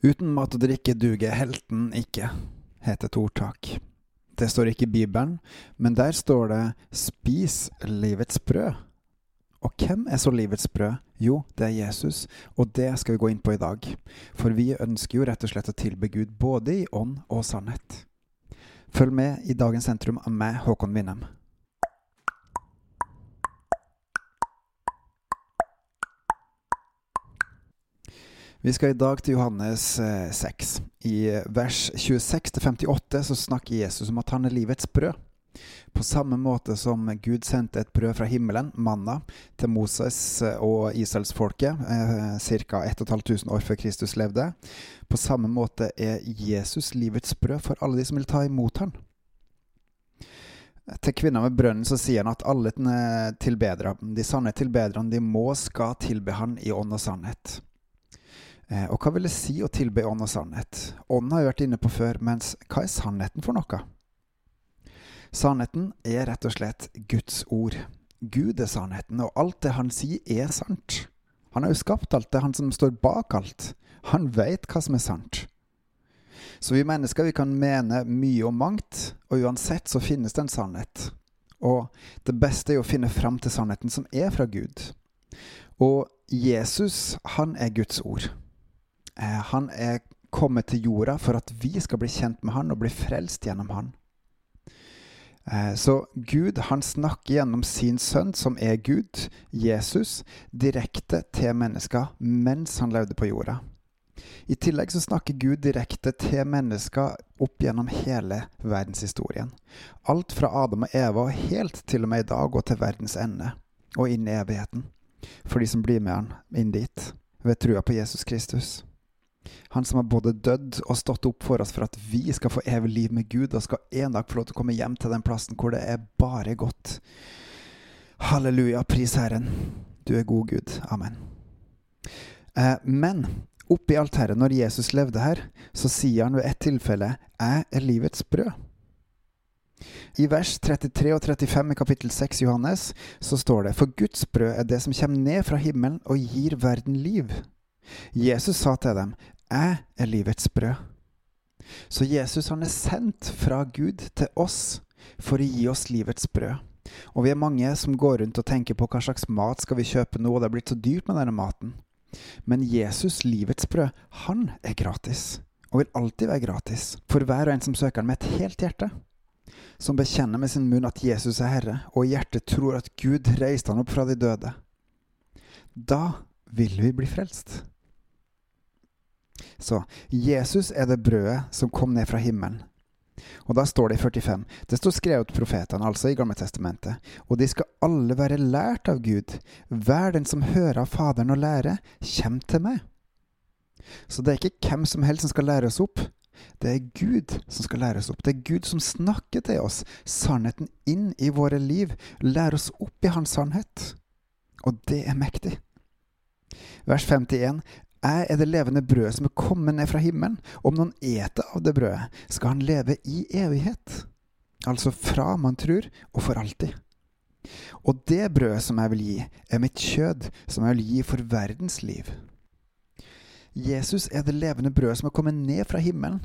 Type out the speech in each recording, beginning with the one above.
Uten mat og drikke duger helten ikke, heter et ordtak. Det står ikke i Bibelen, men der står det 'spis livets brød'. Og hvem er så livets brød? Jo, det er Jesus, og det skal vi gå inn på i dag. For vi ønsker jo rett og slett å tilbe Gud både i ånd og sannhet. Følg med i dagens sentrum av meg, Håkon Winnem. Vi skal i dag til Johannes 6. I vers 26-58 så snakker Jesus om at han er livets brød. På samme måte som Gud sendte et brød fra himmelen, manna, til Moses og israelsfolket eh, ca. 1500 år før Kristus levde, på samme måte er Jesus livets brød for alle de som vil ta imot han. Til kvinna med brønnen så sier han at alle tilbedere, de sanne tilbederne, de må skal tilbe han i ånd og sannhet. Eh, og hva vil det si å tilbe ånd og sannhet? Ånd har jeg vært inne på før, mens hva er sannheten for noe? Sannheten er rett og slett Guds ord. Gud er sannheten, og alt det han sier, er sant. Han har jo skapt alt, det er han som står bak alt. Han veit hva som er sant. Så vi mennesker vi kan mene mye om mangt, og uansett så finnes det en sannhet. Og det beste er å finne fram til sannheten som er fra Gud. Og Jesus, han er Guds ord. Eh, han er kommet til jorda for at vi skal bli kjent med han og bli frelst gjennom han. Eh, så Gud han snakker gjennom sin sønn, som er Gud, Jesus, direkte til mennesker mens han levde på jorda. I tillegg så snakker Gud direkte til mennesker opp gjennom hele verdenshistorien. Alt fra Adam og Eva helt til og med i dag og til verdens ende, og inn i evigheten. For de som blir med han inn dit, ved trua på Jesus Kristus. Han som har både dødd og stått opp for oss for at vi skal få evig liv med Gud, og skal en dag få lov til å komme hjem til den plassen hvor det er bare godt. Halleluja, pris Herren. Du er god, Gud. Amen. Eh, men oppi herre, når Jesus levde her, så sier han ved ett tilfelle 'Jeg er livets brød'. I vers 33 og 35 i kapittel 6 Johannes så står det 'For Guds brød er det som kommer ned fra himmelen og gir verden liv'. Jesus sa til dem, 'Jeg er livets brød'. Så Jesus han er sendt fra Gud til oss for å gi oss livets brød. Og vi er mange som går rundt og tenker på hva slags mat skal vi kjøpe nå, og det er blitt så dyrt med denne maten. Men Jesus, livets brød, han er gratis. Og vil alltid være gratis. For hver og en som søker han med et helt hjerte. Som bekjenner med sin munn at Jesus er Herre, og i hjertet tror at Gud reiste han opp fra de døde. Da vil vi bli frelst. Så Jesus er det brødet som kom ned fra himmelen. Og da står det i 45. Det står skrevet profetene, altså i Gamle Testamentet. Og de skal alle være lært av Gud. Hver den som hører av Faderen og lærer, kjem til meg. Så det er ikke hvem som helst som skal lære oss opp. Det er Gud som skal lære oss opp. Det er Gud som snakker til oss sannheten inn i våre liv. Lærer oss opp i Hans sannhet. Og det er mektig. Vers 51. Jeg er det levende brødet som er kommet ned fra himmelen. Om noen eter av det brødet, skal han leve i evighet. Altså fra man tror, og for alltid. Og det brødet som jeg vil gi, er mitt kjød, som jeg vil gi for verdens liv. Jesus er det levende brødet som er kommet ned fra himmelen,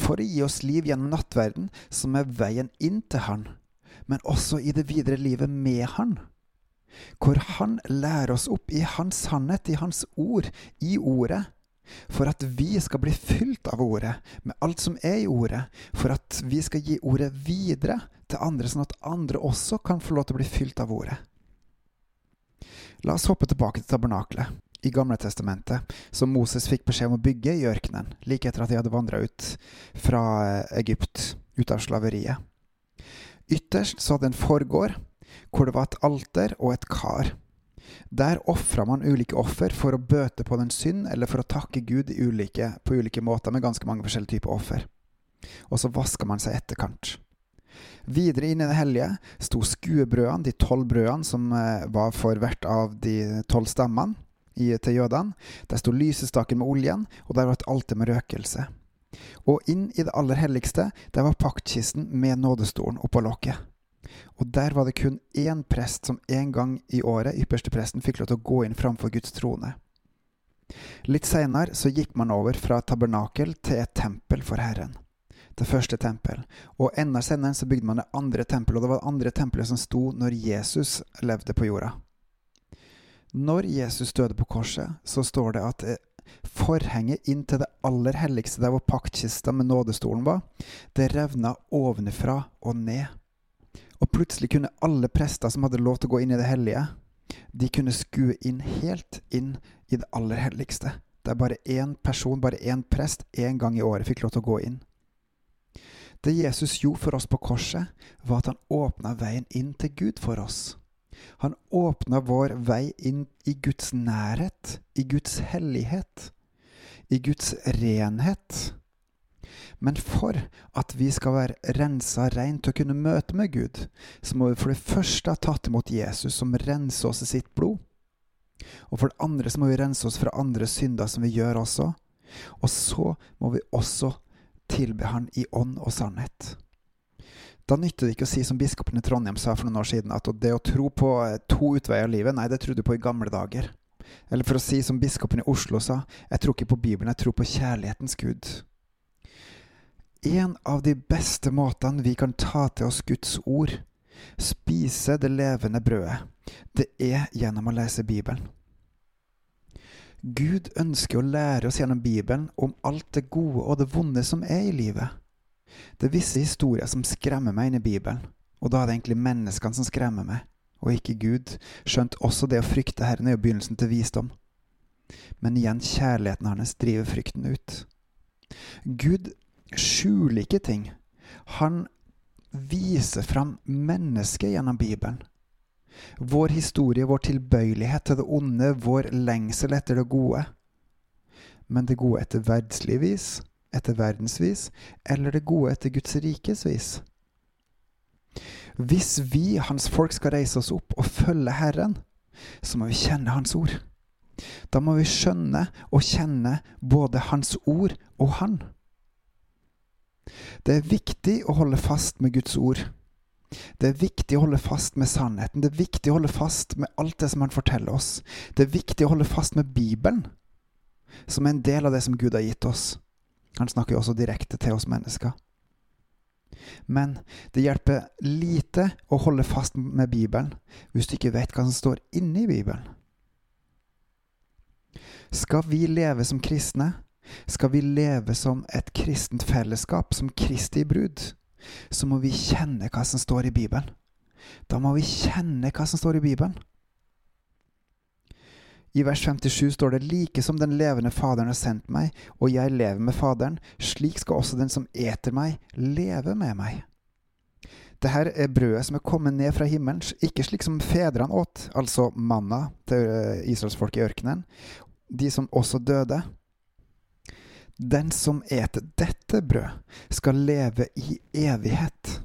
for å gi oss liv gjennom nattverden, som er veien inn til Han, men også i det videre livet med Han hvor han lærer oss opp i hans sannhet, i hans ord, i ordet, for at vi skal bli fylt av ordet, med alt som er i ordet, for at vi skal gi ordet videre til andre, sånn at andre også kan få lov til å bli fylt av ordet. La oss hoppe tilbake til tabernaklet i Gamle testamentet, som Moses fikk beskjed om å bygge i ørkenen, like etter at de hadde vandra ut fra Egypt, ut av slaveriet. Ytterst så hadde en forgård hvor det var et alter og et kar. Der ofra man ulike offer for å bøte på den synd, eller for å takke Gud ulike, på ulike måter med ganske mange forskjellige typer offer. Og så vaska man seg etterkant. Videre inn i det hellige sto skuebrødene, de tolv brødene som eh, var for hvert av de tolv stemmene til jødene. Der sto lysestaken med oljen, og der var et alter med røkelse. Og inn i det aller helligste, der var paktkisten med nådestolen oppå lokket. Og der var det kun én prest som en gang i året, ypperste presten, fikk lov til å gå inn framfor Guds trone. Litt seinere så gikk man over fra tabernakel til et tempel for Herren. Det første tempel. Og enda senere så bygde man det andre tempelet, og det var det andre tempelet som sto når Jesus levde på jorda. Når Jesus døde på korset, så står det at eh, forhenget inn til det aller helligste, der hvor paktkista med nådestolen var, det revna ovenfra og ned. Og plutselig kunne alle prester som hadde lov til å gå inn i det hellige, de kunne skue inn helt inn i det aller helligste. Der bare én person, bare én prest, én gang i året fikk lov til å gå inn. Det Jesus gjorde for oss på korset, var at han åpna veien inn til Gud for oss. Han åpna vår vei inn i Guds nærhet, i Guds hellighet, i Guds renhet. Men for at vi skal være rensa reint til å kunne møte med Gud, så må vi for det første ha tatt imot Jesus, som renser oss i sitt blod. Og for det andre så må vi rense oss fra andre synder som vi gjør også. Og så må vi også tilbe Han i ånd og sannhet. Da nytter det ikke å si som biskopen i Trondheim sa for noen år siden, at det å tro på to utveier av livet, nei, det trodde du på i gamle dager. Eller for å si som biskopen i Oslo sa, jeg tror ikke på Bibelen, jeg tror på kjærlighetens Gud. En av de beste måtene vi kan ta til oss Guds ord, spise det levende brødet, det er gjennom å lese Bibelen. Gud ønsker å lære oss gjennom Bibelen om alt det gode og det vonde som er i livet. Det er visse historier som skremmer meg inn i Bibelen, og da er det egentlig menneskene som skremmer meg, og ikke Gud, skjønt også det å frykte Herren er jo begynnelsen til visdom. Men igjen, kjærligheten hans driver frykten ut. Gud skjuler ikke ting. Han viser fram mennesket gjennom Bibelen. Vår historie, vår tilbøyelighet til det onde, vår lengsel etter det gode. Men det gode etter verdslig vis, etter verdensvis, eller det gode etter Guds rikes vis. Hvis vi, hans folk, skal reise oss opp og følge Herren, så må vi kjenne Hans ord. Da må vi skjønne og kjenne både Hans ord og Han. Det er viktig å holde fast med Guds ord. Det er viktig å holde fast med sannheten. Det er viktig å holde fast med alt det som han forteller oss. Det er viktig å holde fast med Bibelen, som er en del av det som Gud har gitt oss. Han snakker jo også direkte til oss mennesker. Men det hjelper lite å holde fast med Bibelen hvis du ikke vet hva som står inni Bibelen. Skal vi leve som kristne, skal vi leve som et kristent fellesskap, som Kristi brud, så må vi kjenne hva som står i Bibelen. Da må vi kjenne hva som står i Bibelen. I vers 57 står det like som den levende Faderen har sendt meg, og jeg lever med Faderen, slik skal også den som eter meg, leve med meg. Dette er brødet som er kommet ned fra himmelen, ikke slik som fedrene åt, altså manna til israelsfolket i ørkenen, de som også døde. Den som eter dette brød, skal leve i evighet.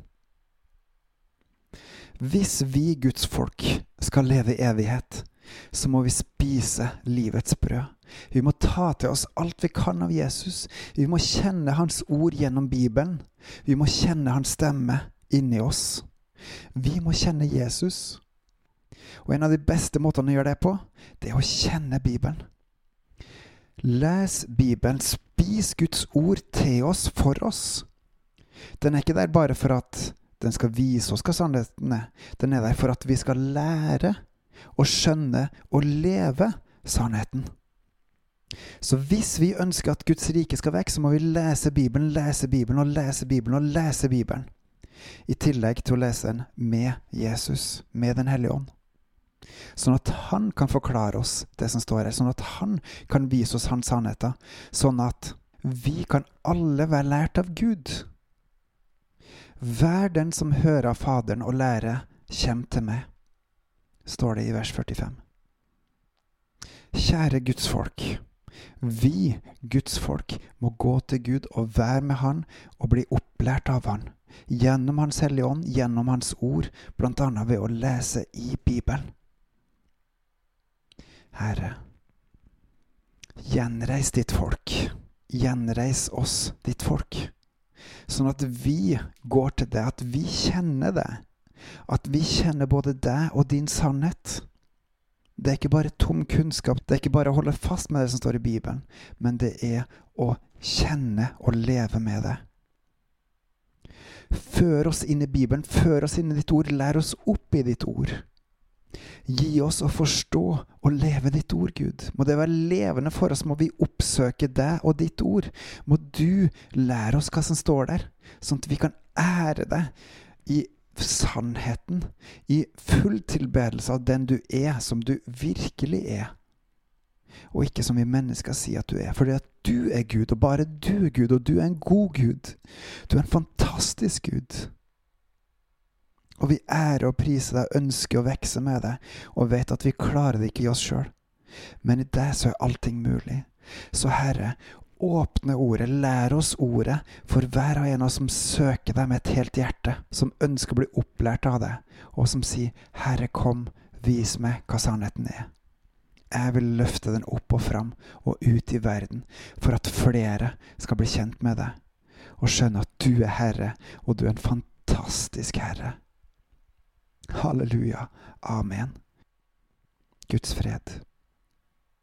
Hvis vi Guds folk skal leve i evighet, så må vi spise livets brød. Vi må ta til oss alt vi kan av Jesus. Vi må kjenne Hans ord gjennom Bibelen. Vi må kjenne Hans stemme inni oss. Vi må kjenne Jesus. Og en av de beste måtene å gjøre det på, det er å kjenne Bibelen. Les Bibelen, spis Guds ord til oss for oss. Den er ikke der bare for at den skal vise oss hva sannheten er. Den er der for at vi skal lære og skjønne og leve sannheten. Så hvis vi ønsker at Guds rike skal vekk, så må vi lese Bibelen, lese Bibelen og lese Bibelen og lese Bibelen. I tillegg til å lese den med Jesus, med Den hellige ånd. Sånn at han kan forklare oss det som står her, sånn at han kan vise oss hans sannheter. Sånn at vi kan alle være lært av Gud. Vær den som hører av Faderen og lærer, kjem til meg, står det i vers 45. Kjære Guds folk. Vi, Guds folk, må gå til Gud og være med Han og bli opplært av Han. Gjennom Hans Hellige Ånd, gjennom Hans ord, bl.a. ved å lese i Bibelen. Herre, gjenreis ditt folk. Gjenreis oss, ditt folk. Sånn at vi går til deg, at vi kjenner deg. At vi kjenner både deg og din sannhet. Det er ikke bare tom kunnskap, det er ikke bare å holde fast med det som står i Bibelen, men det er å kjenne og leve med det. Før oss inn i Bibelen, før oss inn i ditt ord, lær oss opp i ditt ord. Gi oss å forstå og leve ditt ord, Gud. Må det være levende for oss, må vi oppsøke deg og ditt ord. Må du lære oss hva som står der, sånn at vi kan ære deg i sannheten, i full tilbedelse av den du er, som du virkelig er. Og ikke som vi mennesker sier at du er. Fordi at du er Gud, og bare du er Gud, og du er en god Gud. Du er en fantastisk Gud. Og vi ærer og priser deg, ønsker å vokse med deg, og vet at vi klarer det ikke i oss sjøl. Men i deg så er allting mulig. Så Herre, åpne ordet, lær oss ordet for hver og en av oss som søker deg med et helt hjerte, som ønsker å bli opplært av deg, og som sier 'Herre, kom, vis meg hva sannheten er'. Jeg vil løfte den opp og fram og ut i verden, for at flere skal bli kjent med deg, og skjønne at du er Herre, og du er en fantastisk Herre. Halleluja. Amen. Guds fred.